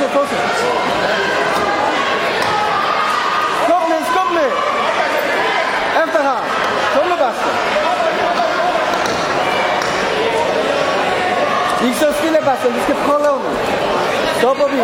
cose, cose. Skopne, skopne. Efterhand. Kom nu basten. Ikke så stille, Bastian. Vi skal prøve at lave noget. Stop og vi.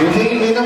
Eu vim, vim na